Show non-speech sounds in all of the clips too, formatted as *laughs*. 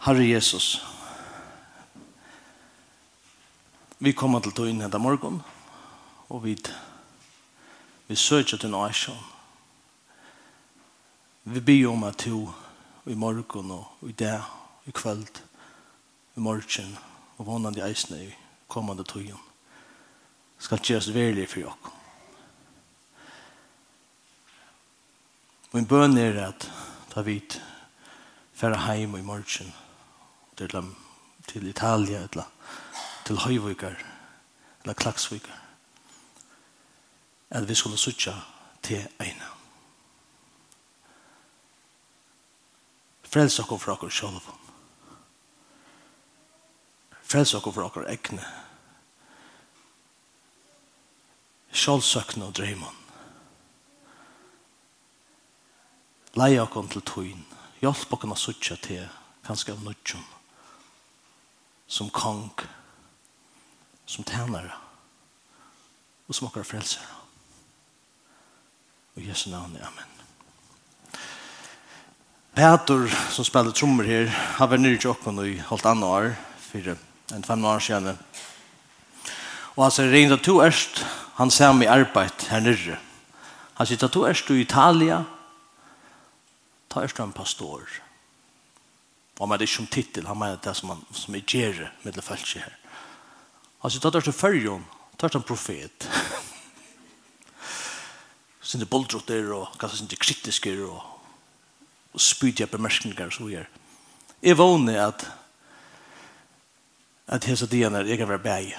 Herre Jesus, vi kommer til å inn denne morgen, og vi, vi søker til noe nøysjon. Vi byr om at du i morgen og i dag, i kveld, i morgen, og vannende eisene i kommende tøyen, skal gjøres verlig for dere. Min bøn er at ta vidt færre heim i morgen, og til, til Italia, eller til Høyvøyker, eller Klaksvøyker, at vi skulle sutja til ene. Frels dere fra dere selv. Frels dere fra dere egne. Sjølsøkne og drømmen. Leie dere til tøyen. Hjelp dere å sutja til kanskje av nødgjønne som kong, som tænare, og som okkar frelsere. Og Jesu navn, amen. Peter, som spiller trommer her, har vært nyrk jokken i halvt annet år, fire, enn fem år siden. Og han sier, regnet to erst, han ser meg arbeid her nyrre. Han sier, to erst du i Italia, ta erst du en pastor. Og han mener ikke som titel, han mener det som, man, som er gjerne med det følelse her. Altså, da tar det følgen, tar det en profet. *laughs* Sinde boldrotter og kanskje sinde kritiske og, og spydige bemerkninger og så gjør. Jeg vågner at at hese dien er egen være bæg.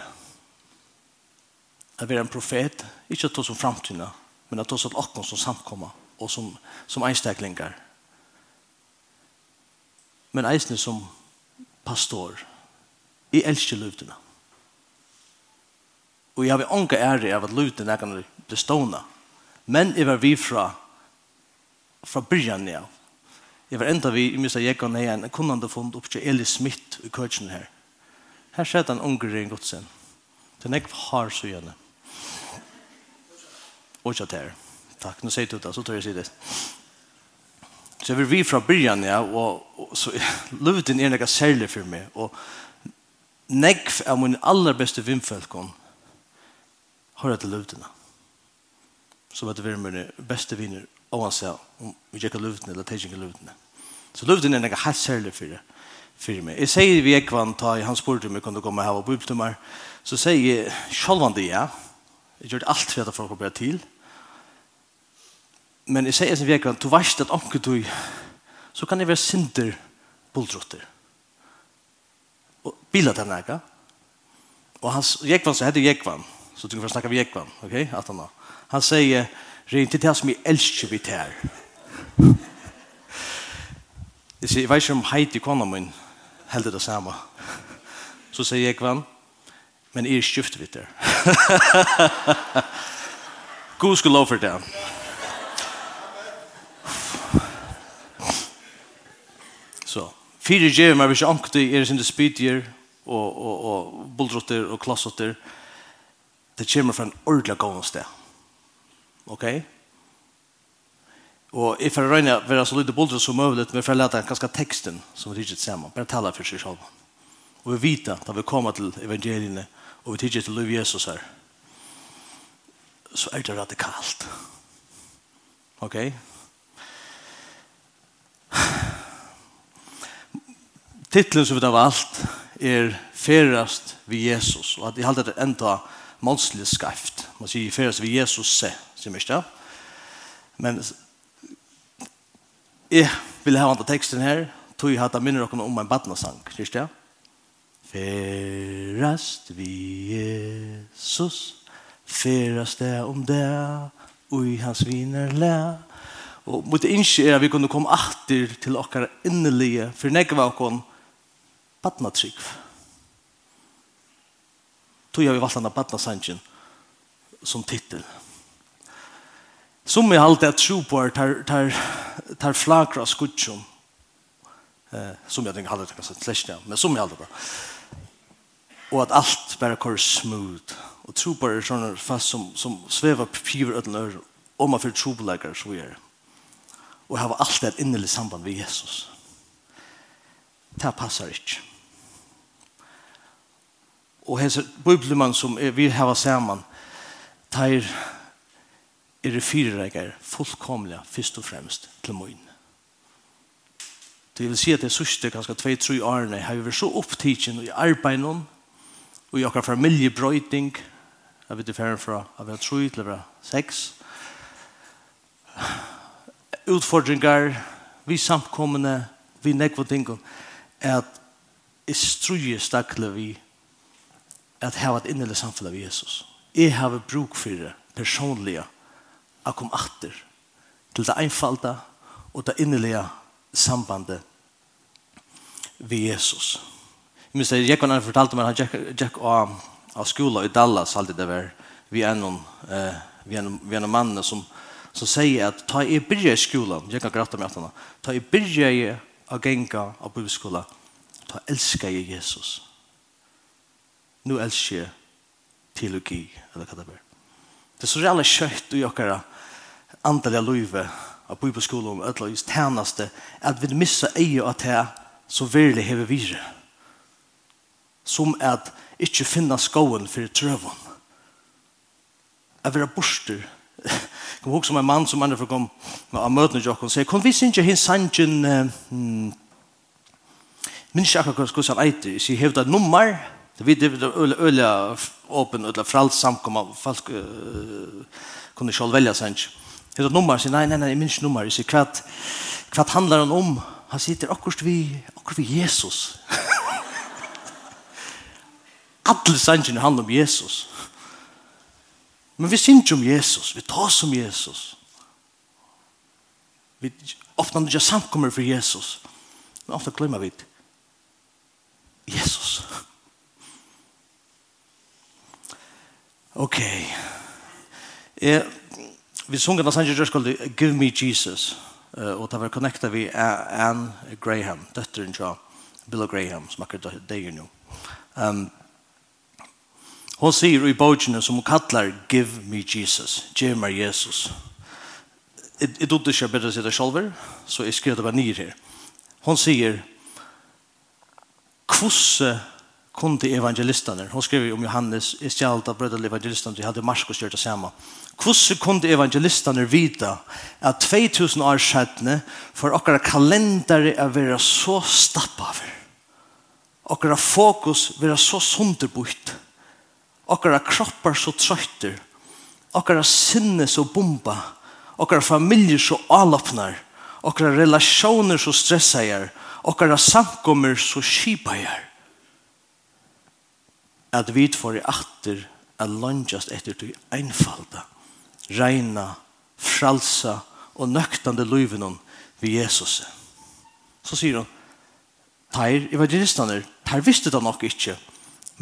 At være en profet, ikke at ta som framtiden, men at ta som akkurat som samkommer og som, som einstaklinger men eisne som pastor. Jeg elsker løvdene. Og jeg har ånka ære av at løvdene kan bli stående. Men jeg var vi fra fra byrjan ja. Jeg var enda vi, jeg mistet jeg og ha en kunnande fond opp til Eli Smith i køtjen her. Her skjedde han unger i en godsen. Den jeg har så gjerne. Og ikke at her. Takk, nå sier du det, så tror jeg si det. Så jeg vil vi fra byrjan, ja, og, og så *laughs* løvden er noe særlig for meg, og nekv av min aller beste vindfølgen har jeg til løvdena. Så vet du vi er beste viner, og han sier, om vi ikke løvdene, eller teg ikke løvdene. Så løvden er noe helt særlig for for meg Jeg sier vi ikke vi ta i hans sport om jeg kunne jag kunde komma här til meg, Så sier jeg, själv det ja. jeg gjør alt for at folk börja til, men jeg sier som vekker, du vet at anker du, så kan det være sinter bultrotter. Og bilet han er, og hans Jekvann, så heter Jekvann, så du kan få snakke med Jekvann, ok, at han. Han sier, Rein til det som jeg elsker vi til her. Jeg sier, jeg vet ikke om heit i kona min heldig det samme. Så sier jeg kvann, men jeg er skjøft vi til her. God *laughs* skulle lov for det. Fyre gjev meg hvis ankte er sin spydier og, og, og buldrotter og klassotter. Det kommer fra en ordentlig gående sted. Ok? Og if jeg får røyne å være så lite buldrott som mulig, men jeg får lete ganske teksten som vi tidser sammen. Bare tale for seg selv. Og vi vet at vi kommer til evangeliene og vi tidser til Løv Jesus her, så er det radikalt. Ok? Ok? Titlen som vi har valgt er Ferast vi Jesus. Og at jeg halte det enda målslig skreft. Man sier Ferast vi Jesus se, sier mye. Men jeg vil ha andre teksten her, tog jeg hatt av minner om en badnasang, sier det? Ferast vi Jesus, ferast det om det, og i hans viner le. Og mot innskje er at vi kunne komme atter til okkar innelige, for nekva okkar badnatrygg. Tog jeg vi valgt denne badnasangen som titel. Som jeg alltid er tro på er tar, tar, tar flakra skutsjon. Eh, som jeg tenker aldri kan sette slesja, men som jeg alltid bare. Og at alt bare går smooth. Og tro på er sånne fast som, som svever piver ødelen øre. Og man fyrir trobeleggere så vi er. Og har alltid et innelig samband med Jesus. Det passar ikke og hans bibelmann som er, vi har saman tar er fire reikar fullkomlige, først og fremst til møyn. Det vil si at det sørste kanskje 2-3 årene har vi vært så opptidsen i arbeiden og i akkurat familiebrøyting jeg vet ikke fra av jeg tror til å være utfordringar vi samkommende vi nekva ting at jeg struje stakle vi at hava et innelig samfunn av Jesus. Jeg har bruk for det personlige å komme atter til det einfalda og det innelige sambandet ved Jesus. Jeg minns det, jeg kan ha fortalt om han gikk av, av skola i Dallas alltid det var vi er noen, eh, vi er noen, vi er noen mann som, som sier at ta i byrja i skolan, jeg kan gratta med at han, ta i byrja i å genga av bibelskola, ta elska i Jesus. Jesus nu elsker jeg teologi, eller hva det er. Det er så reale kjøtt i okkara antallet løyve av bibelskolen, og just tjeneste, at vi missa eie at det så virkelig hever vire. Som at ikke finna skoen for trøven. Jeg vil ha borster. Jeg kommer med en mann som andre kom av møtene til oss og sier, kom vi synes ikke hins sannsyn, minns ikke akkurat hvordan han eiter, jeg sier, hevda nummer, nummer, Det vi det öliga öppen eller frals samkomma folk kunde själv välja sen. Det är nummer nei nej nej nej minns nummer är kvart kvart handlar han om han sitter akkurst vi akkurst vi Jesus. *laughs* Alla sangen handlar om Jesus. Men vi syns om Jesus, vi tar som Jesus. Vi ofta när jag samkommer för Jesus. Men ofta glömmer vi Jesus. Jesus. Ok. Jeg, vi sunger den sanger jørskolde Give Me Jesus. Uh, og det var connecta vi Anne Graham, døtteren til Bill Graham, som akkurat det er nå. Um, hon sier i bøkene som hun kallar Give Me Jesus, Give Me Jesus. Jeg trodde ikke jeg bedre det selv, så jeg skrev det bare nyr her. Hon sier Kvosse kun til evangelistene. Hun skrev om Johannes, i stjalt av brødre evangelistene, de hadde Marskos gjort det samme. Hvordan kunne evangelistene vite at 2000 år siden for okkara kalendere er være så stappet av? Okkara fokus være så sunderbult? Okkara kroppar så trøyter? Okkara sinne så bomba? Okkara familier så alopnar? Okkara relasjoner så stressar? Okkara samkommer så skipajar? at vi får i atter a landjast etter til einfalda, reina, fralsa og nøktande løyvenon vi Jesus. Så sier hun, Teir evangelistane, teir visste det nok ikkje,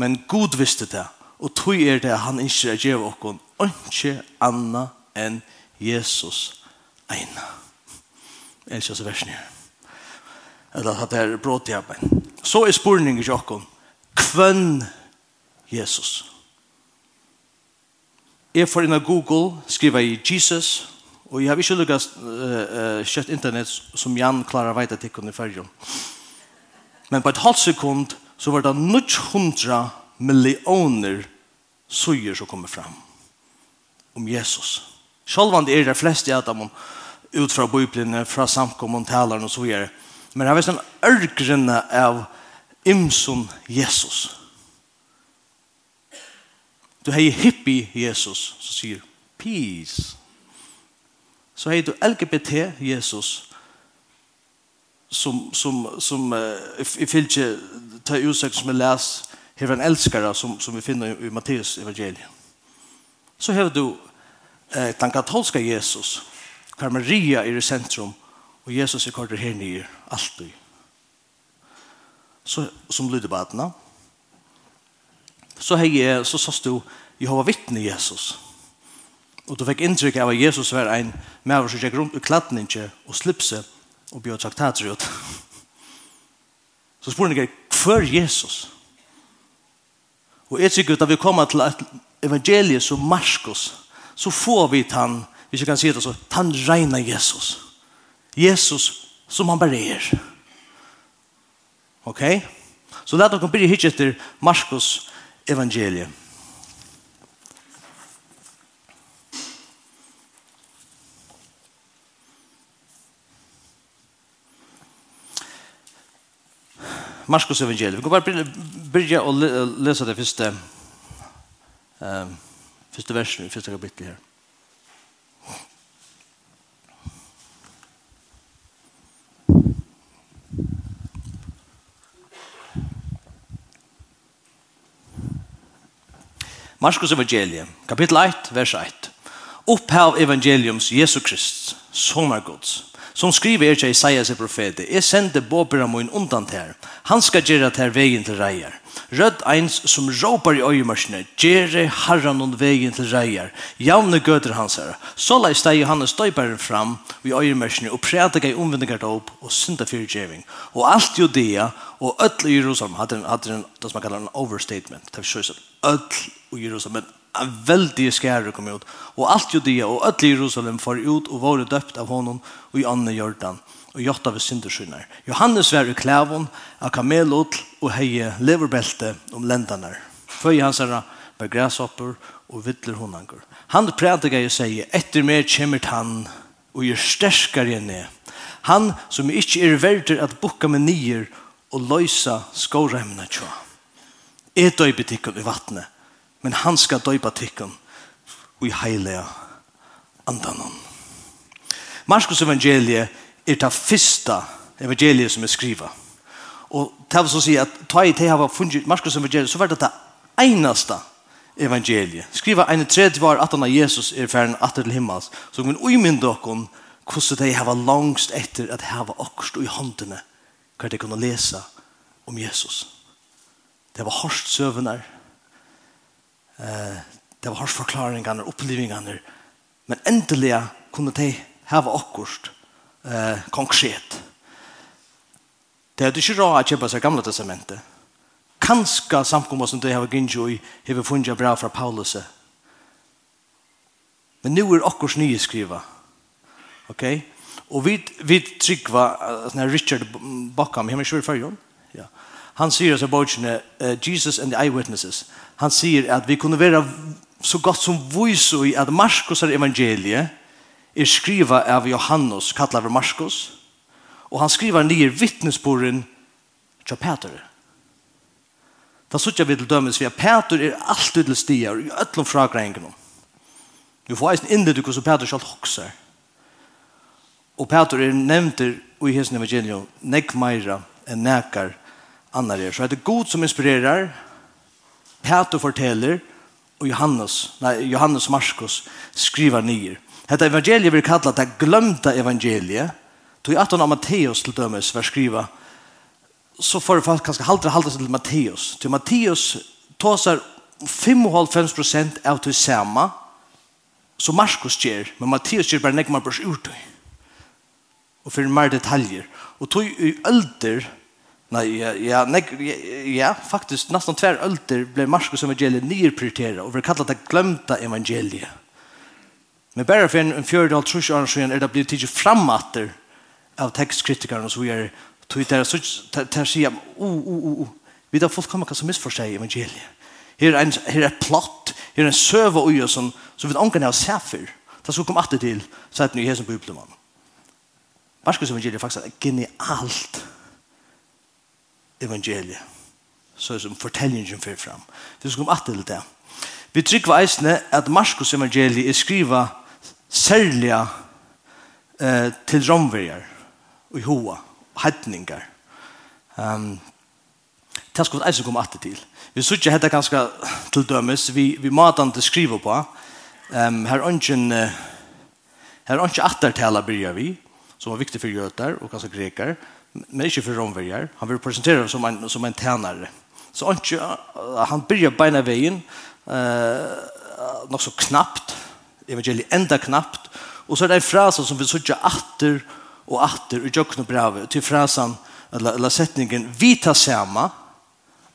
men god visste det, og tog er det han ikkje er gjev okkon, ikke anna enn Jesus eina. Jeg elsker versen her. Eller at det er bråd i arbeid. Så er spurningen til okkon, kvenn Jesus. Jeg får inn av Google, skriver jeg Jesus, og jeg har ikke lukket uh, uh, kjøtt internett som Jan klarer å vite til henne i fergen. Men på et halvt sekund så var det 900 millioner søyer som kommer fram om Jesus. Selv om det er det fleste av dem ut fra Bibelen, fra samkommun, talaren og så videre. Men det er en ørgrunne av imson Jesus. Jesus Du hei hippie Jesus, som sier peace. Så hei du LGBT Jesus, som, som, som uh, i fylke ta utsøk som jeg les, hever en elskare som, som vi finner i, i Matteus evangeliet. Så hever du eh, den katolska Jesus, hver Maria er i sentrum, og Jesus er kvar her nye, alltid. Så, som lyder på så hei, så sås du Jehova vittne Jesus. Og du fikk inntrykk av at Jesus var en med som gikk rundt i kladninge og slipse og bjør traktater ut. Så spør jeg, hver Jesus? Og jeg tykker at vi kommer til evangeliet som Marskos, så får vi han, hvis jeg kan si det så, han regner Jesus. Jesus som han bare er. Ok? Så lad dere begynne hit etter Marskos evangeliet. Marskos evangeliet. Vi kan bare begynne å lese det første, um, første versen, første kapittel her. Marskos evangelium, kapitel 1, vers 1. Opphav evangeliums Jesu Krist, sonar Guds, som skriver er til Isaias profete, «Jeg sender båpera min undan ter, han skal gjøre ter vegen til reier. Rødt eins som råpar i øyemarsene, gjøre herran og vegen til reier, javne gøter hans her. Så la i steg Johannes døyperen fram i øyemarsene, og prædde gøy omvendinger opp og synda fyrtjeving. Og alt Judea og ødle Jerusalem hadde, hadde en, det som man kallar en overstatement, det er öll i Jerusalem. En veldig skære kom ut. Og alt Judea og öll i Jerusalem får ut og var døpt av honom og i andre Jordan og jotta ved synderskynar. Johannes var i klævon, av kamelot og heie leverbelte om lendanar. Føy hans herra var græshopper og vittler hundangur. Han prædika og säger etter mer kjemert han og gjør sterskare enn jeg. Han som ikkje er verder at bukka med nyer og løysa skåremna tjoa er døyper tikkun i vattnet, men han skal døypa tikkun i heilige andanon. Marskos evangeliet er det første evangeliet som er skriva. Og det vil så si at ta i det har funnet Marskos evangeliet, så var det det eneste evangeliet. Skriva en tredje var at han av Jesus er ferdig at til himmels, så kan uimynda okkom hvordan de har langst etter at hava okkurst i håndene hva de kunne lese om Jesus. Jesus. Det var hårst søvner. Det var hårst forklaringene, opplevingene. Men endelig kunne de hava akkurat eh, konkret. Det er ikke råd å kjøpe seg gamle testamentet. Kanskje samkommet som de har gynnsjo i har funnet bra fra Paulus. Men nu er akkurat nye skriva. Ok? Og vi, vi tryggva, Richard Bakkam, hjemme i Sjørføyen, ja han sier så bøkene, uh, Jesus and the Eyewitnesses, han sier at vi kunne være så godt som vise i at Markus er evangeliet, er skriva av Johannes, kallar vi Markus, og han skriver nye vittnesborgen til Peter. Da sier vi til dømes, for Peter er alltid til stier, i øtlom fragrengene. Vi får eisen innleduk som Peter skal hokse. Og Peter er nevnt i hessen evangelium, nek meira enn nekar, annar er. Så det er god som inspirerar, Peter forteller, og Johannes, nei, Johannes Marskos skriver nyer. Hetta evangeliet vil kalla det glömda evangeliet, tog i 18 av Matteus til dømes var skriva, så får folk kanskje halter halter til Matteus. Til Matteus tåsar 5,5% av til sama, som Markus gjør, men Matteus gjør bare nekma bors ut. Og fyrir mer detaljer. Og tog i ölder, Nei, ja, ja, nek, ja, ja, faktisk, nesten tver ølter ble Marskos evangeliet nyrprioriteret, og vi kallet det glemte evangeliet. Men bare for en, en fjørde og trus år siden er det blitt tidlig framatter av tekstkritikerne, og så vi er tog der, så der sier, o, o, o, o, vi da folk kommer kanskje misforstå evangeliet. Her er, en, her er plott, her er en søve og øye som, som vi ångene har sett for. Det skal komme atter til, så er det nye hesen på Bibelen. Marskos evangeliet er faktisk genialt. Genialt evangeliet. Så som fortellingen fyrir fram. Vi skal komme at til det. Vi trykker eisene at Marskos evangeliet er skriva særliga eh, til romverjar og i hoa, heitningar. Um, det skal vi eisen komme at til. Vi sier ikke dette ganske til dømes, vi, vi måtte han til skrive på. Um, her er ikke en her er ungen attertala byrja vi, som er viktig for jøter og ganske grekar men ikke for romverjer. Han vil presentere som en, som en tænare. Så han, han byrjar beina veien, eh, nok så knappt, evangeliet enda knappt, og så er det en frasa som vi sørger atter og atter i jøkken og brevet, til frasen, eller, eller setningen, vi tar sama,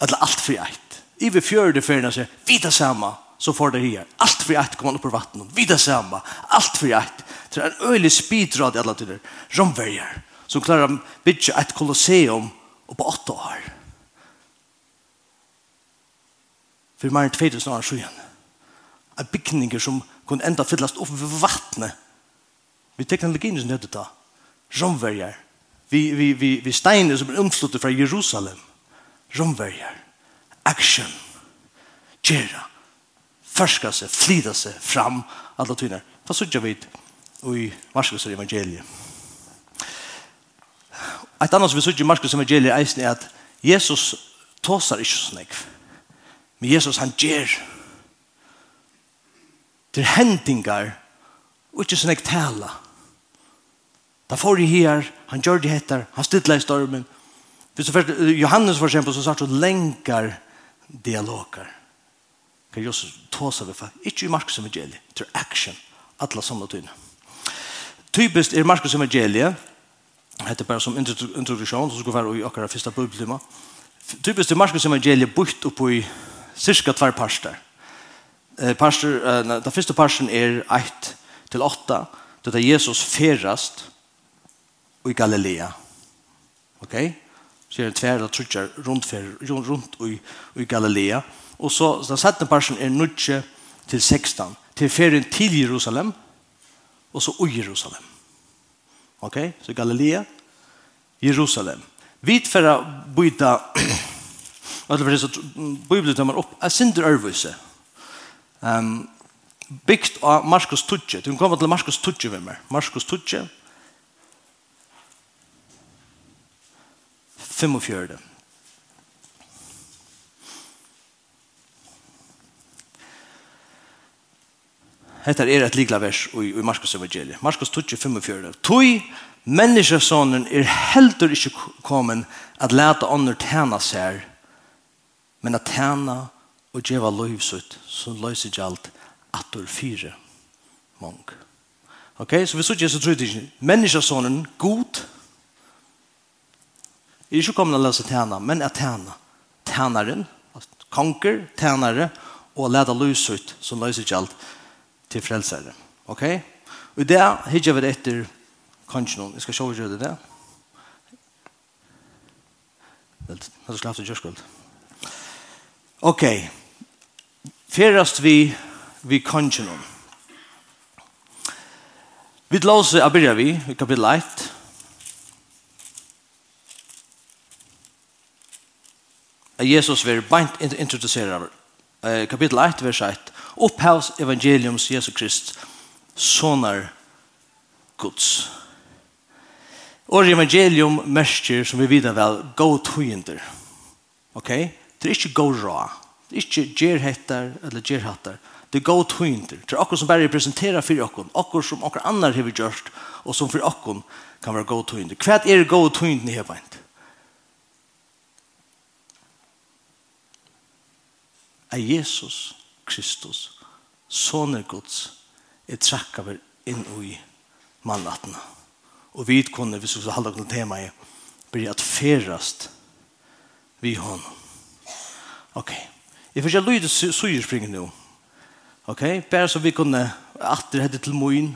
eller alt fri eit. I vi fjør det ferien sier, vi tar sama, så får det her. Alt fri eit kommer opp på vattnet, vi tar sama, alt fri eit. Det er en øylig spidrad i alle tider, romverger, som klarer å bygge et kolosseum på åtte år. For mer enn 2000 år siden. Er bygninger som kunne enda fyllast opp ved vattnet. Vi teknologien som nødde da. Romverger. Vi, vi, vi, vi steiner som er omsluttet fra Jerusalem. Romverger. Action. Gjera. Førska seg, flida seg fram. Alla tyner. Hva sørger vi i Marskos evangeliet? Et annet som vi sier i Marskos evangeliet er eisen er at Jesus tåsar ikke så jeg. Men Jesus han gjør. Det er hendingar og ikke så jeg tala. Da får de her, han gjør det hettar, han stidler i stormen. Hvis du først, Johannes for eksempel, så sagt så lenkar dialoger. Kan Jesus tåsar vi for. Ikke i Markus evangeliet, til action, atla samla tyne. Typiskt er Markus evangeliet, heter bara som introduktion så skal vi være i akkurat første bibeltimma. Typiskt er Markus evangeliet bort opp i cirka två parster. Eh parster, eh, den første parsten er 1 til 8 det er Jesus ferast i Galilea. Ok? Okay? Så er det tvärda trutjar fer, rundt, rundt i i Galilea Og så den sjätte parsten er 9 til 16 til ferien til Jerusalem og så i Jerusalem. Ok? Så Galilea, Jerusalem. Vi tfärra byta Alla för så bibeln tar man upp a sindur örvise. Ehm byggt av Markus Tudje. Du kommer til Marcus Tudje med mig. Markus Tudje. 45. Hetta er et likla vers i, i Markus evangeliet. Markus 25. Tui menneskesonen er heldur ikkje komen at leta ånder tæna seg, men at tæna og djeva løyvsut, som løyser gjalt atur fire mong. Ok, så vi sier så tror jeg menneskesonen god er ikke komin at lesa tæna, men at tæna. Tænaren, konger, tænare, og leta løyvsut, som løyser gjalt atur til frelsere. Ok? Og det hittar hittet vi etter kanskje noen. Jeg skal se hva det der. Det er slapp til kjørskuld. Ok. Ferast vi vi kanskje noen. Vi låser, jeg begynner vi, i kapittel 1. Jesus vil beint introducera kapittel 1, vers 1. Opphavs evangeliums Jesu Krist, sonar Guds. Og evangelium mersker, som vi vidar vel, go tøyender. Ok? Det er ikke go rå. Det er ikke gjerhettar eller gjerhattar. Det er go tøyender. Det er akkur som bare representerer fyrir akkur. Akkur som akkur annar har vi gjørst, og som fyrir akkur kan være go tøyender. Hva er go tøyender i heveint? Er Jesus Kristus, soner Guds, er trakka vi inn i mannatna. Og vi kunne, hvis vi skulle halda noen tema i, bli at ferast vi hon. Ok. Jeg får ikke lyde sugerspringen nu. Ok, bare så vi kunne atter hette til moin,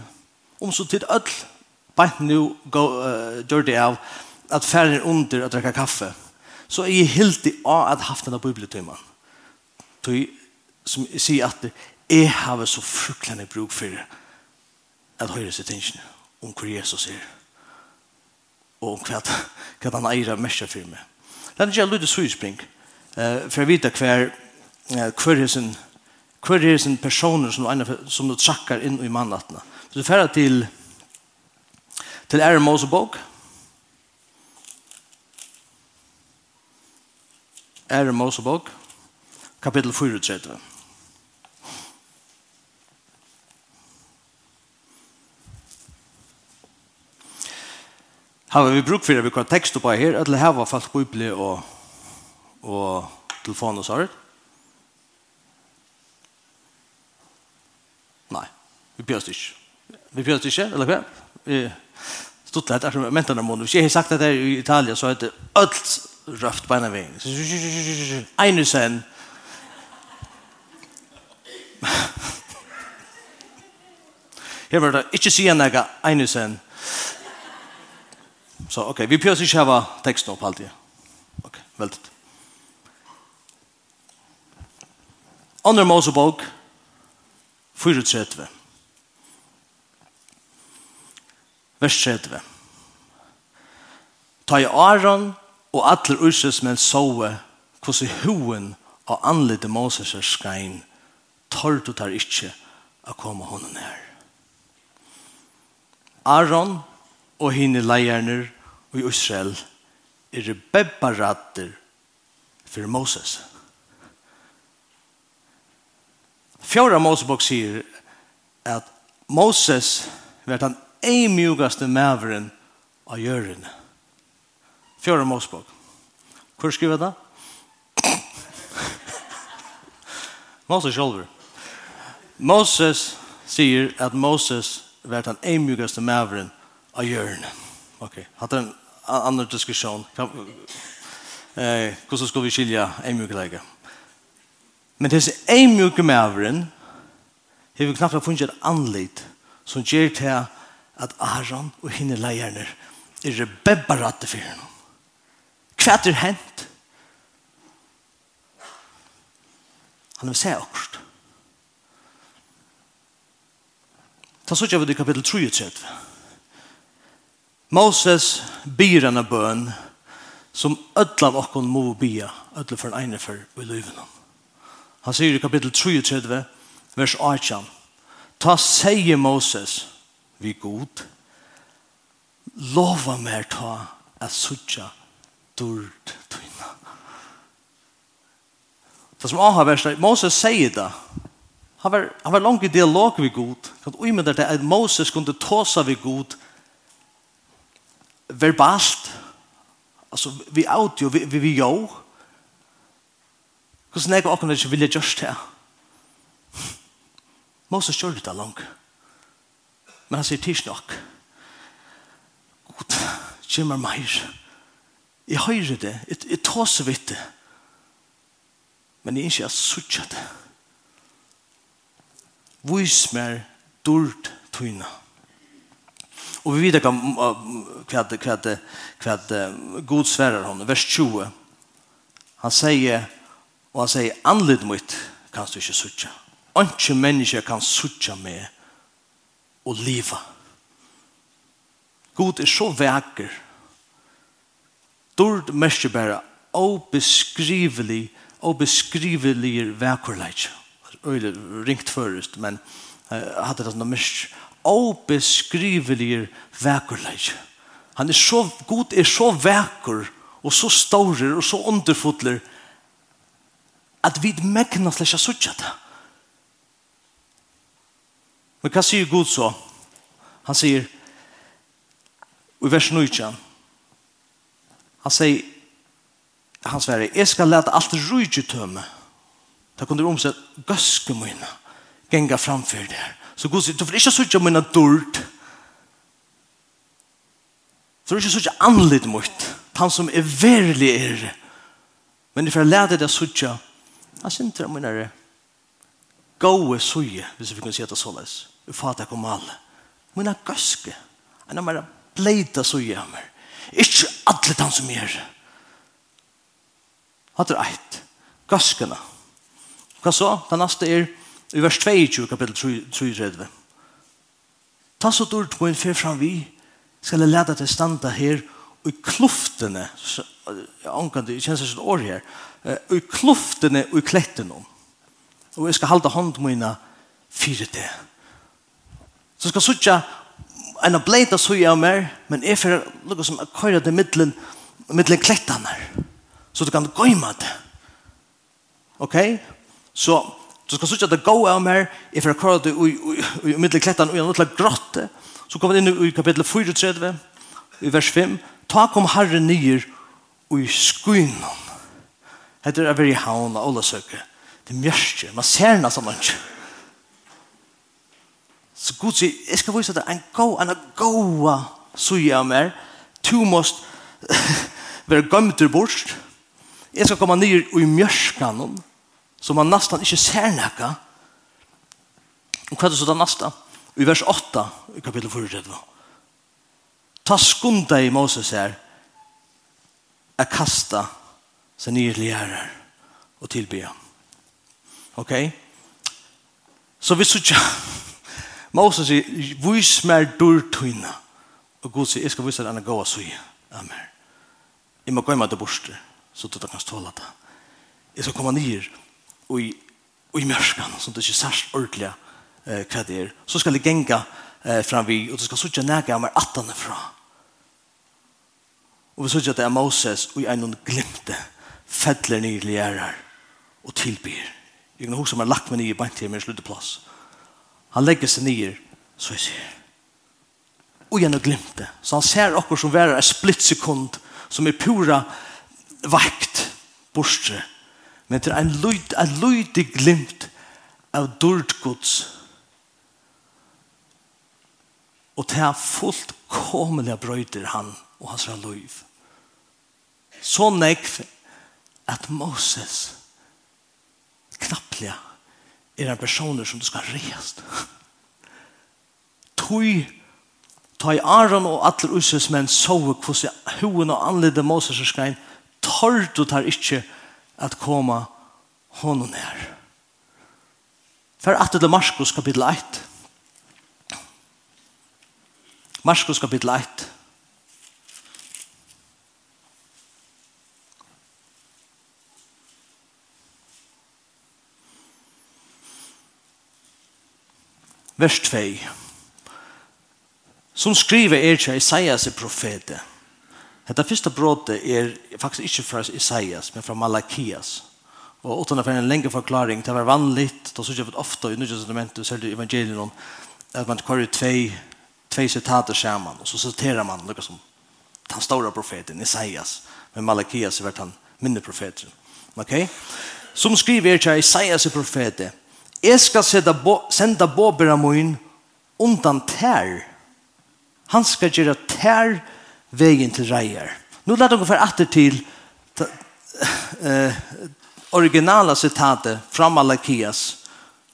om så tid öll, bant nu uh, gjør det av at færre under at drekke kaffe. Så jeg er helt i av at haft denne bibeltimen. Så som sier at jeg har så fruklande bruk for at høyre seg tingene om hvor Jesus er og om hva, hva han eier av mesja for meg. Det er ikke jeg suyspring uh, for jeg vet hva hva er sin hva er sin personer som, som du trakker inn i mannatna. Så du færre til til Aaron Mosebog Aaron Mosebog kapittel 34 Har vi bruk det, vi kan tekst på her, att det här var fast bibel og, och telefon og sånt. Nei, vi björs ikke. Vi björs ikke, eller hva? Vi stod lätt, eftersom jag mentar när Hvis jeg har sagt att det här i Italia, så er det alt røft på en ena vägen. Einusen. Her var det ikke sier noe Einusen. Einusen. Så okej, okay. vi pjøs ikke hava teksten opp alltid. Ok, veldig. väldigt. Mosebok 34. Vers 30. Ta i Aron og atler ursus men soe hos i hoen og anlite Moses er skein tar du tar ikkje a koma honom nær. Aron og hine leierner i Israel er bebbaratter for Moses. Fjorda Mosebok sier at Moses var den eimjugaste maveren av jøren. Fjorda Mosebok. Hvor skriver det? *coughs* Moses sjolver. Moses sier at Moses var den eimjugaste maveren av hjørne. Ok, hatt en annan diskusjon. Eh, hvordan skal vi skilja en mykeleger? Men disse en myke mævren har vi knapt funnet et anlitt som gjør til at Aron og henne leierne er rebebbaratte for henne. Hva er det hent? Han vil se akkurat. Ta så ikke av det i kapitel 33. Moses byr en bøn som ödla av okkon må bya, ödla for en ene for i løyvene. Han sier i kapittel 33, vers 18, Ta seie Moses, vi god, lova mer ta at sutja durd tøyna. Det som aha vers, Moses sier det, han var, han var langt i dialog vi god, kan uimedar det at Moses kunde tåsa vi god, verbalt, altså vi audio, vi, vi, vi jo, hvordan jeg åkken ikke vilje gjørst det? Moses gjør det langt. Men han sier tids nok. God, kjemmer meir. Jeg høyre det, jeg, jeg tåser vidt det. Men jeg ikke har suttjet det. Vis mer dård tøyna. Vis Og vi vet kvad kvad vad god sverar hon vers 20. Han säger og han säger anlit mitt kan du inte sucha. Anke människa kan sucha med och leva. God er så vacker. Dord mäster bare obeskrivelig obeskrivelig vacker läge. Öle ringt først, men hade det noe mest obeskrivelig vekerleik. Han er så, god, er så veker og så staurer og så underfotler at vi megnar slik er suttja det. Men hva sier Gud så? Han sier i vers 9 han sier han sier, jeg skal lete alt rujtjøtømme. Da kunne du omsett gøske mine genga framfyr der. Så Gud sier, du får ikke sørge mine dørt. Du får ikke sørge anlitt mot han som er verlig er. Men du får lære deg sørge han synder om mine gode sørge, hvis vi kan si det såleis. Du fatter ikke om alle. Mine gøske. Han er mer bleita sørge av meg. Ikke alle han som er. Hatt er eit. Gøskene. Hva så? Det neste er i vers 22, kapittel 33. Ta så dårlig på en fyr fram vi, skal jeg leda til standa her, og i kluftene, omkant, jeg kjenner sånn år her, og i kluftene og i klettene, og jeg skal halda hånd mine fire det. Så skal suttja en bleita suja av mer, men jeg fyrir lukka som er køyra til middelen, middelen klettene, så du kan gøyma det. Ok? Så Du skal sutja det gå av mer, jeg får kvar det i middel klettene, og jeg gjennom grotte. Så kommer vi inn i kapittel 34, i vers 5. Ta kom Herre nyer og i skuinan. Hette er veri haun og alle søke. Det er mjørstje, man ser henne som ikke. Så Gud sier, jeg skal vise deg en god, en god suje av meg. Du måst *laughs* være gømter bort. Jeg skal komme nyer og i mjørkene. henne som man nästan inte ser näka. Och vad är det så det nästa? I vers 8 i kapitel 4. Ta skunda i Moses här att kasta sig ner till järar och tillbe. Okej? Okay? Så vi så *laughs* Moses säger, vis mer dörrtuna. Og Gud sier, jeg skal vise deg en gåa sui. Amen. Jeg må gå med det borste, så du kan ståla det. Jeg skal komme nyer i, i mørskan, som det ikke særst ordentlig eh, hva det er. Så skal det genga eh, fram vi, og du skal sutja nega av meg attane fra. Og vi sutja at det er Moses, og jeg noen glimte, fedler nye lærer, og tilbyr. Jeg kan huske om jeg lagt meg nye bant til min slutteplass. Han legger seg nye, så jeg sier, og jeg noen glimte. Så han ser akkur som værer er splittsekund, som er pura vakt, bortstre, Men til er en lyd, en lydig glimt av dård Guds. Og det fullt kommelig brøyder han og hans liv. Så nekv at Moses knapplega er en personer som du skal reast. Tui Ta i Aron og atler uses menn sove hvordan hoen og anledde Moses og skrein, tar du tar ikkje at koma honom nær. For at det er Marskos kapitel 1. Marskos kapitel 1. Vers 2. Som skriver er ikke Isaias profete. Hetta första brottet er faktisk ikke fra Isaias, men fra Malakias. Og utan for en längre forklaring, det var vanligt, det har sikkert ofta ofte i Nye Testamentet, selv i evangelion, at man kører tvei, tvei sitater sammen, og så citerer man noe som den store profeten, Isaias, men Malakias er vært han mindre profeten. Ok? Som skriver til Isaias er profete, Jeg skal senda båbera beramoin undan tær. Han skal gjøre tær vägen til rejer. Nu låt oss för åter til eh originala citatet fra Malakias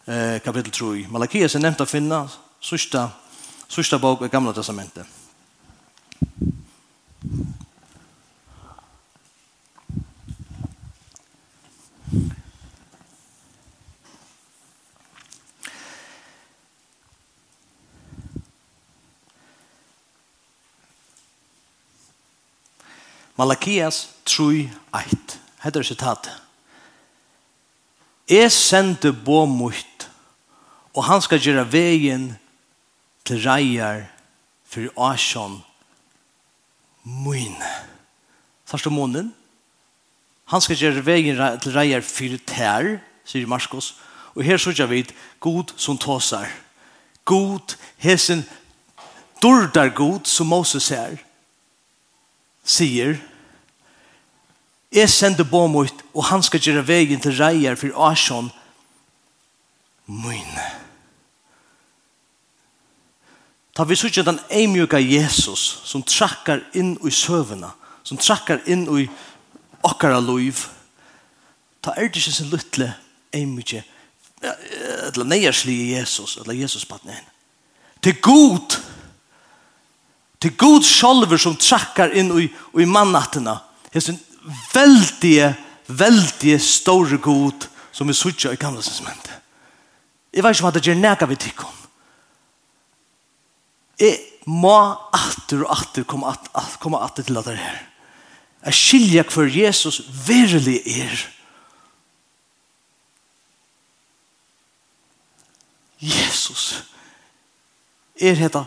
eh kapitel 3. Malakias er nevnt å finne sørste, sørste bok i Gamla testamentet. Malakias 3.1. Hette er sitat. Jeg sender bo mot, og han skal gjøre veien til reier for Asjon mine. Sørste månen. Han skal gjøre veien til reier for tær, sier Marskos. Og her sørger vi god som tåsar. God, hesen, dårdar god som Moses er sier Jeg sender på mot, og han skal gjøre veien til reier for Asjon mine. Ta vi så den eimjuka Jesus som trakkar inn i søvna, som trakkar inn i okkara loiv. Ta er det ikke sin lutle eimjuka eller neierslige Jesus, eller Jesus på den. Til god! Til god! Det er god sjolver som trakkar inn i, i mannatterna. Det er en veldig, veldig store god som vi suttja i gamla som. Jeg vet ikke om at det gjør nega vi tikkum. Jeg må atter og atter komme at, at, komme atter til at det her. Jeg skilja hver Jesus virkelig er. Jesus er heta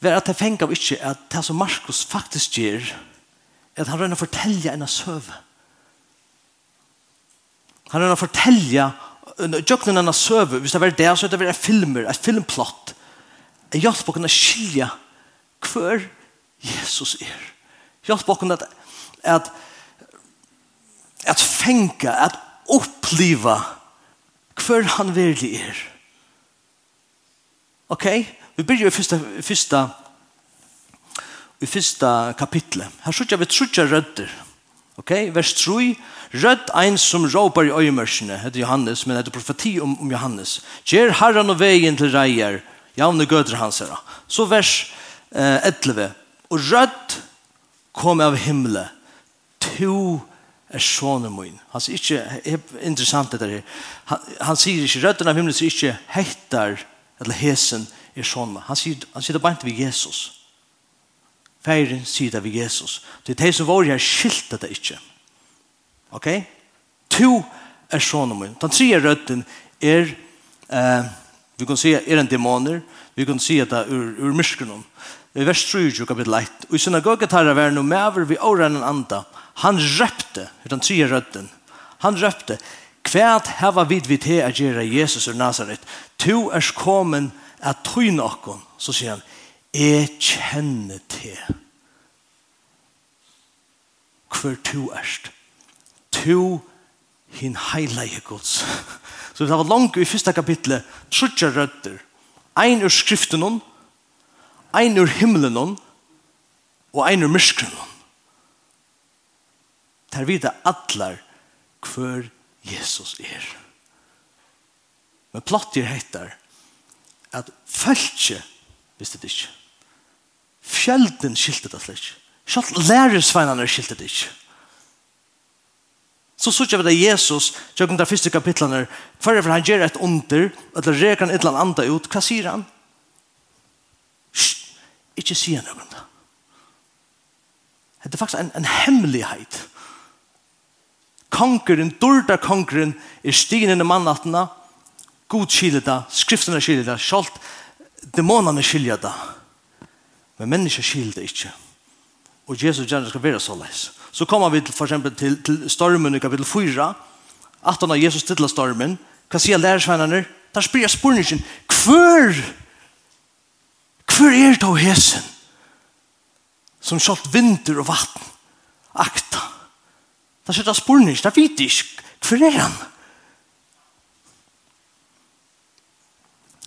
var at jeg fengt av ikke at det som Markus faktisk gjør, er at han rønner å fortelle en av søve. Han rønner å fortelle Jøkken en av søve, hvis det var det, så er det var filmer, et filmplott. Jeg hjelper på å kunne skilje hver Jesus er. Jeg hjelper på å kunne at, at, at fengt, at oppleva hver han virkelig er. Ok, vi begynner i fyrsta, fyrsta, i fyrsta kapitlet. Her sutja vi trutja rødder. Ok, vers 3. Rødd ein som råpar i øyemørsene, heter Johannes, men heter profeti om, om Johannes. Gjer herran og veien til reier, javne gøter hans herra. Så vers eh, 11. Og rødd kom av himmelen. To er sånne min. Han sier ikke, er interessant dette her. Han, han sier ikke, rødden av himmelen sier ikke, hettar eller hesen er sånn. Han sier, han sier det bare ikke ved Jesus. Feiren sier det ved Jesus. Det er de som var her skilte det ikke. Ok? To er sånn om. Den tredje røtten er, eh, vi kan si, er en dæmoner. Vi kan si at det er ur, ur myskenen. I vers 3, kapittel 1. Og i synagoget her er noe med over vi åren en anda. Han røpte, den tredje røtten. Han røpte, Kvært hava vid vi te a gjerra Jesus ur Nazaret. Tu er komen at tøyne okkon. Så sier han, jeg kjenner te. Hver tu erst. Tu hin heilige gods. Så *laughs* det var langt i første kapitlet, trutja rødder. Ein ur skriften hon, ein ur himmelen hon, og ein ur myskren hon. Der vidar hver Jesus er. Men plattir heitar at fæltje visste det ikke. Fjelden skilte det slik. Sjalt læresveinene skilte det ikke. Så så vi det Jesus, tjøkken der første kapitlene, før han gjør et under, eller reker han et eller annet ut, hva sier han? Shh, ikke sier noe om det. Det er faktisk en, en hemmelighet kongeren, dorda kongeren, er stigen inn i mannattene, god skilja skriften er skilja da, sjalt dæmonene skilja da. Men mennesker skilja det ikke. Og Jesus gjerne skal være så leis. Så kommer vi til, for eksempel til, til stormen i kapittel 4, at han har Jesus til stormen, hva sier lærersvennerne? Der spyr jeg spørningen, hver, hver er det av hesen som sjalt vinter og vatten akt Det sitter spurning, det vet ikke. Hvor er han?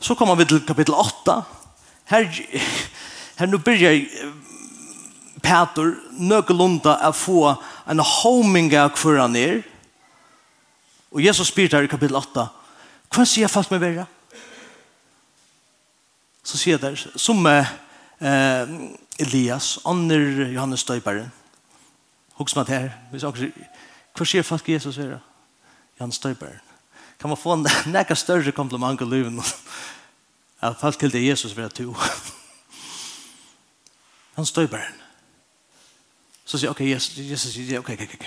Så kommer vi til kapitel 8. Her, her nå byrjar Peter nøkelunda å få en homing av hvor han er. Og Jesus spyr her i kapitel 8. Hva sier jeg fast med verre? Så sier jeg der, som eh, Elias, andre Johannes Støyperen, Hoks med her. Hvis også Hva sier folk Jesus er? Jan Støyberg. Kan man få en *laughs* nekka større kompliment i livet? *laughs* At folk til det Jesus vil ha to. *laughs* Jan Støyberg. Så sier, ok, Jesus, Jesus, ok, ok, ok.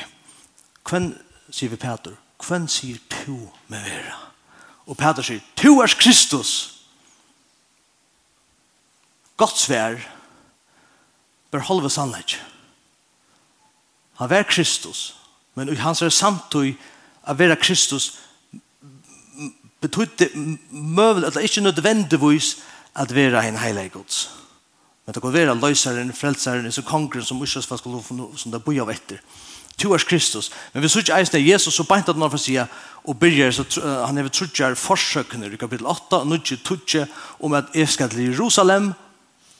Hvem sier vi Peter? Hvem sier to med vera? Og Peter sier, to er Kristus. Godt svær. Beholve sannhet. Han var Kristus. Men i hans er samtøy av vera Kristus betydde møvel at det ikke nødvendigvis at vera en heilig gods. Men det kan være løseren, frelseren, som kongren som Ushas fast som det bor av etter. Tu er Kristus. Men vi sørger eisen av Jesus, så beint at han får sige, og byrger, så han er trutjer forsøkene i kapittel 8, og nudje tutje, om at jeg skal til Jerusalem,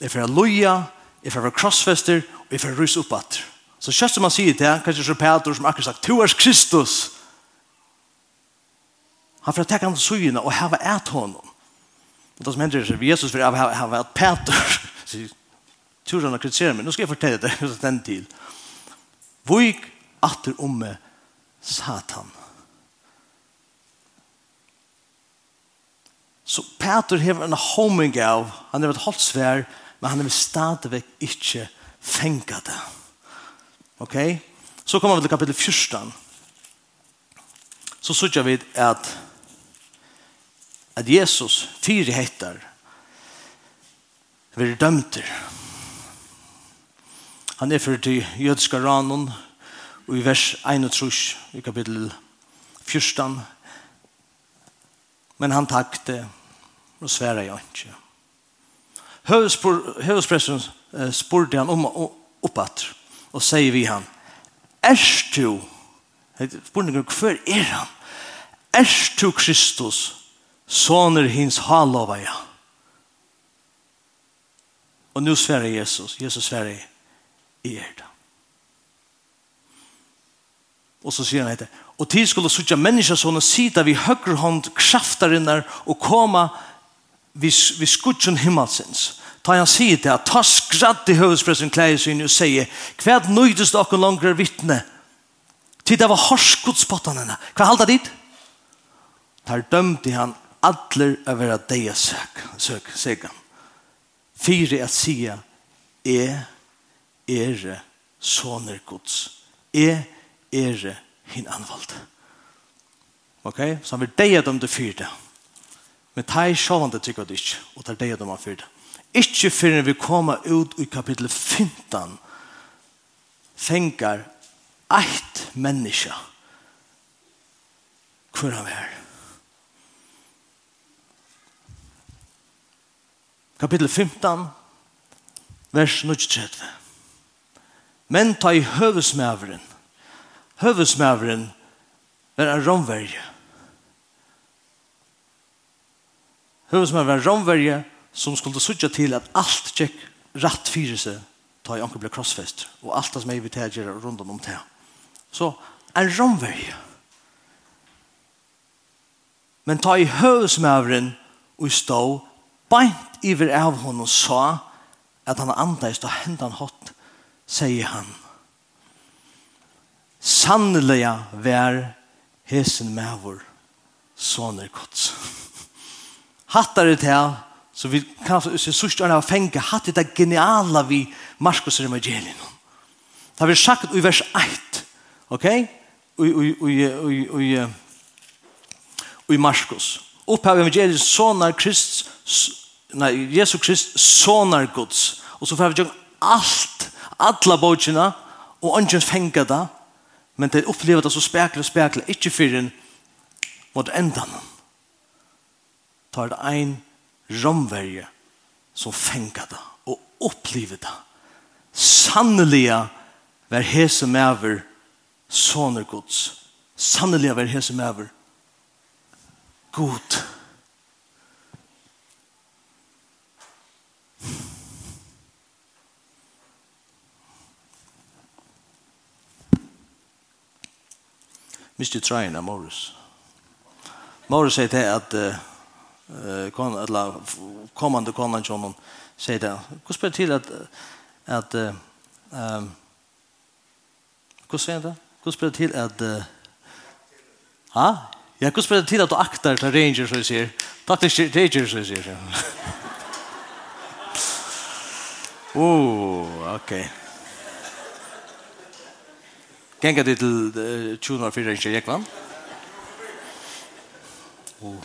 jeg får løya, jeg får krossfester, og jeg får rys oppatter. Så kjøst som man sier til, kanskje så Peter som akkurat sagt, «Tu er Kristus!» Han får ta han sugina og hava ät honom. Och det som händer är Jesus vill hava, hava ät Peter. *laughs* Så turen har kritiserat mig. Nu ska jag fortälla *laughs* det så den tid. Våg atter om med Satan. Så Peter har en homing av, han har ett hållt men han har stadigvæk ikke fengat det. Ok? Så kommer vi til kapittel 14. Så sørger vi at at Jesus fire heter vi er dømter. Han er for til jødiske ranen og i vers 31 i kapittel 14 men han takte og svære jeg ikke. Høvespressen spurte han om oppatt og sier vi han, Erst du, spurningen, hver er han? Erst du Kristus, soner hins halova ja. Og nu sverre Jesus, Jesus sverre i er da. Og så sier han etter, og tid skulle suttja menneska sånne sida vi høyre hånd kraftarinnar og koma vi, vi skudjon himmelsins ta han sier det, ta skratt i høvespressen klæger sin og sier, hva nøydes dere langere vittne? til det var hårskodspottan henne. Hva halda dit? Der dømte han adler av vera deia søk, søk, søk, Fyre at sia, er er soner gods. E, er hin anvald. Ok, så han vil deia dem til fyre. Men ta i sjåvande tykker det ikke, og ta deia dem av fyre. Ikke før vi kommer ut i kapittel 15 fengar eit menneske hvor han er. Kapittel 15, vers 23. Men ta i høvesmæveren. Høvesmæveren er en romverje. Høvesmæveren er en romverje som skulle sutja til at alt tjekk rett fyrir seg ta i anker ble krossfest og alt som *laughs* er vi til rundt om det. Så en romvei men ta i høvesmævren og stå beint iver av hon og sa at han andeist og hendan hot sier han sannlega vær hesen mævor soner gods hattar det til Så vi kan se sørst årene av fenge hatt det geniala vi Markus er evangelien. Det har vi sagt i vers 1. Ok? I Markus. Oppe av evangelien sånar Krist nei, Jesu Krist sånar Guds. Og så får vi gjøre allt, alla bøkene, og ungen fenge det. Men det opplever det så spekler og spekler, ikke for en mot endan. Tar det en romverje som fengar det og opplever det. Sannelig var hese mever soner gods. Sannelig var hese mever god. Mr. Trine, Morris. Morris sier til at uh, kon alla kommande konan som säger det. Hur spelar till att att ehm hur säger det? Hur spelar till att ha? Ja, hur spelar till att du aktar till Rangers så säger. Tack till Rangers så säger. *laughs* Oh, okej. Gänga det till 204 Rangers, jag kvann. Oh.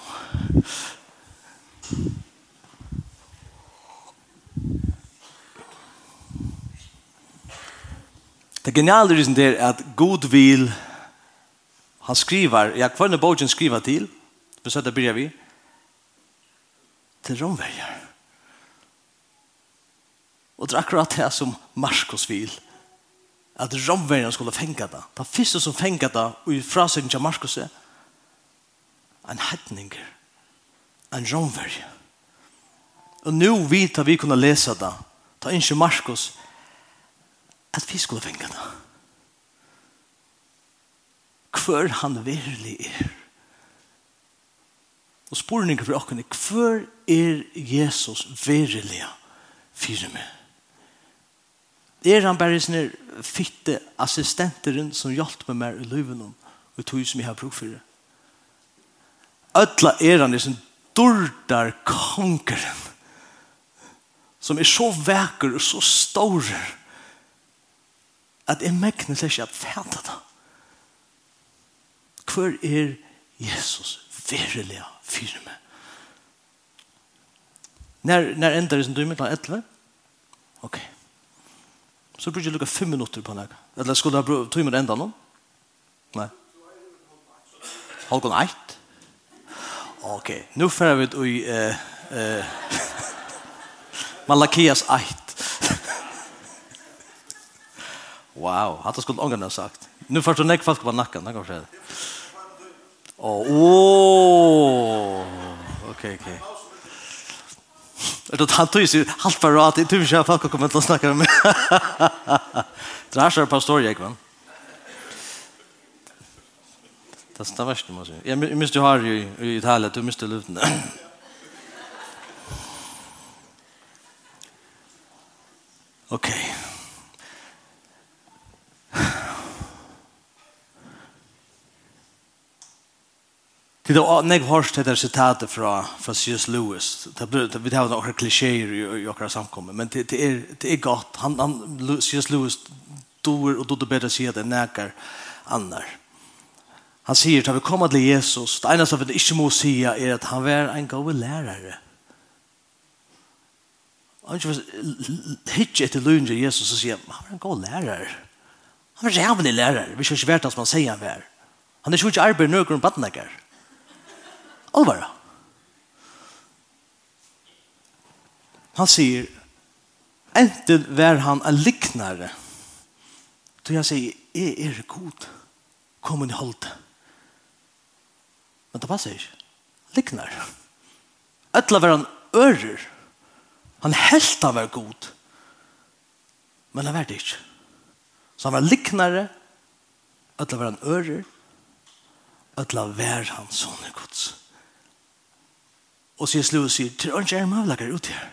Det geniale risen der er at god vil han skriver, ja, hva er det bogen skriver til? Vi søtter byrja vi. Til romverger. Og det er akkurat det som Marskos vil. At romvergerne skulle fenge det. Det første som fenge det, og i frasøkning av Marskos er en hedninger en romverje. Og nå vet vi kunne lese det, ta ikke Markus, at vi skulle finne det. Hvor han virkelig er. Og spurningen for dere, hvor er Jesus virkelig for meg? Er han bare sånne fitte assistenteren som hjalp meg mer i livet om, og tog som jeg har brug for det? Ødla er han i sin dordar kongeren som er så vekker og så stor at jeg mekner seg ikke at fæta det. Hvor er Jesus virkelig fyre med? Når, når ender det som du er med til 11? Ok. Så brukar jag lukka 5 minuter på deg. Eller skulle jeg ta med ända någon? Nej. Nei. Halvgån 1? Okej, nu får vi ut i uh, uh, *laughs* Malakias 8. *laughs* wow, hade skulle ångarna sagt. Nu får du näck fast på nacken, det går så. Åh, oh, okej, okay, okej. Okay. Det tar tog sig halvt för att det tusen jag folk kommer att snacka med. *laughs* Trashar pastor Jakob. Det er verst, må jeg si. Jeg miste jo her i, i Italia, du miste luften. *clears throat* ok. *sighs* Det er nek hårst det der sitatet fra, fra C.S. Lewis. Det vi har noen klisjéer i, i okra samkommet, men det, det, er, det er godt. Han, han, C.S. Lewis och og det bedre se det nekar annar. Han sier, da vi kommer til Jesus, det eneste vi ikke må si er at han var en god lærere. Han ikke hittet etter løgnet til Jesus og sier, han var en god lærere. Han var rævlig jævlig lærere. Vi skal ikke være det som han sier han var. Han er ikke arbeid nøkker om badnekker. Alvara. Han sier, enten var han en liknare. Så jeg sier, jeg er god. Kom inn i holdet. Men det passer ikke. Liknar. Etla var han ører. Han helt han var god. Men han var det ikke. Så han var liknare. Etla var han ører. Etla var han sånne gods. Og sier slu og sier, til ønsker jeg møvlager ut her.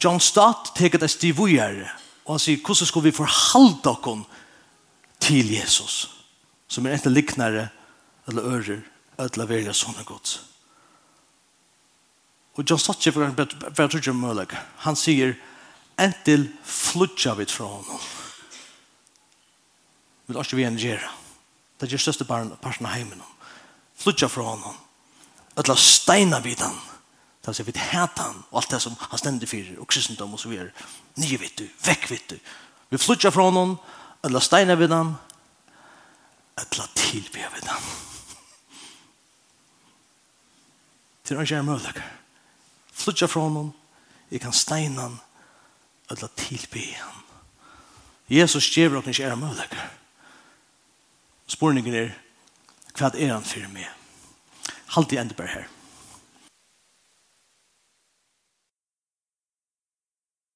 John Stott teker det stivujere. Og han sier, hvordan skal vi forhalde dere til Jesus? Som er enten liknare eller ører, eller velja sånne gods. Og John Stotje for en trudje mølek, han sier, entil flutja vi fra honom. Vi lar ikke vi en gjerra. Det er største parten av heimen. Flutja fra honom. Etla steina vid han. Det vil si, vi han, og alt det som han stendig fyrir, og kristendom og så videre. Nye vet du, vekk vet du. Vi flutja fra honom, etla steina vid han, etla tilbe vid han. Det er ikke jeg mulig. Flutja fra honom. Jeg kan steina han. Eller tilby han. Jesus gjever oss ikke er mulig. Spurningen er, hva er han for meg? Halt i enda bare her.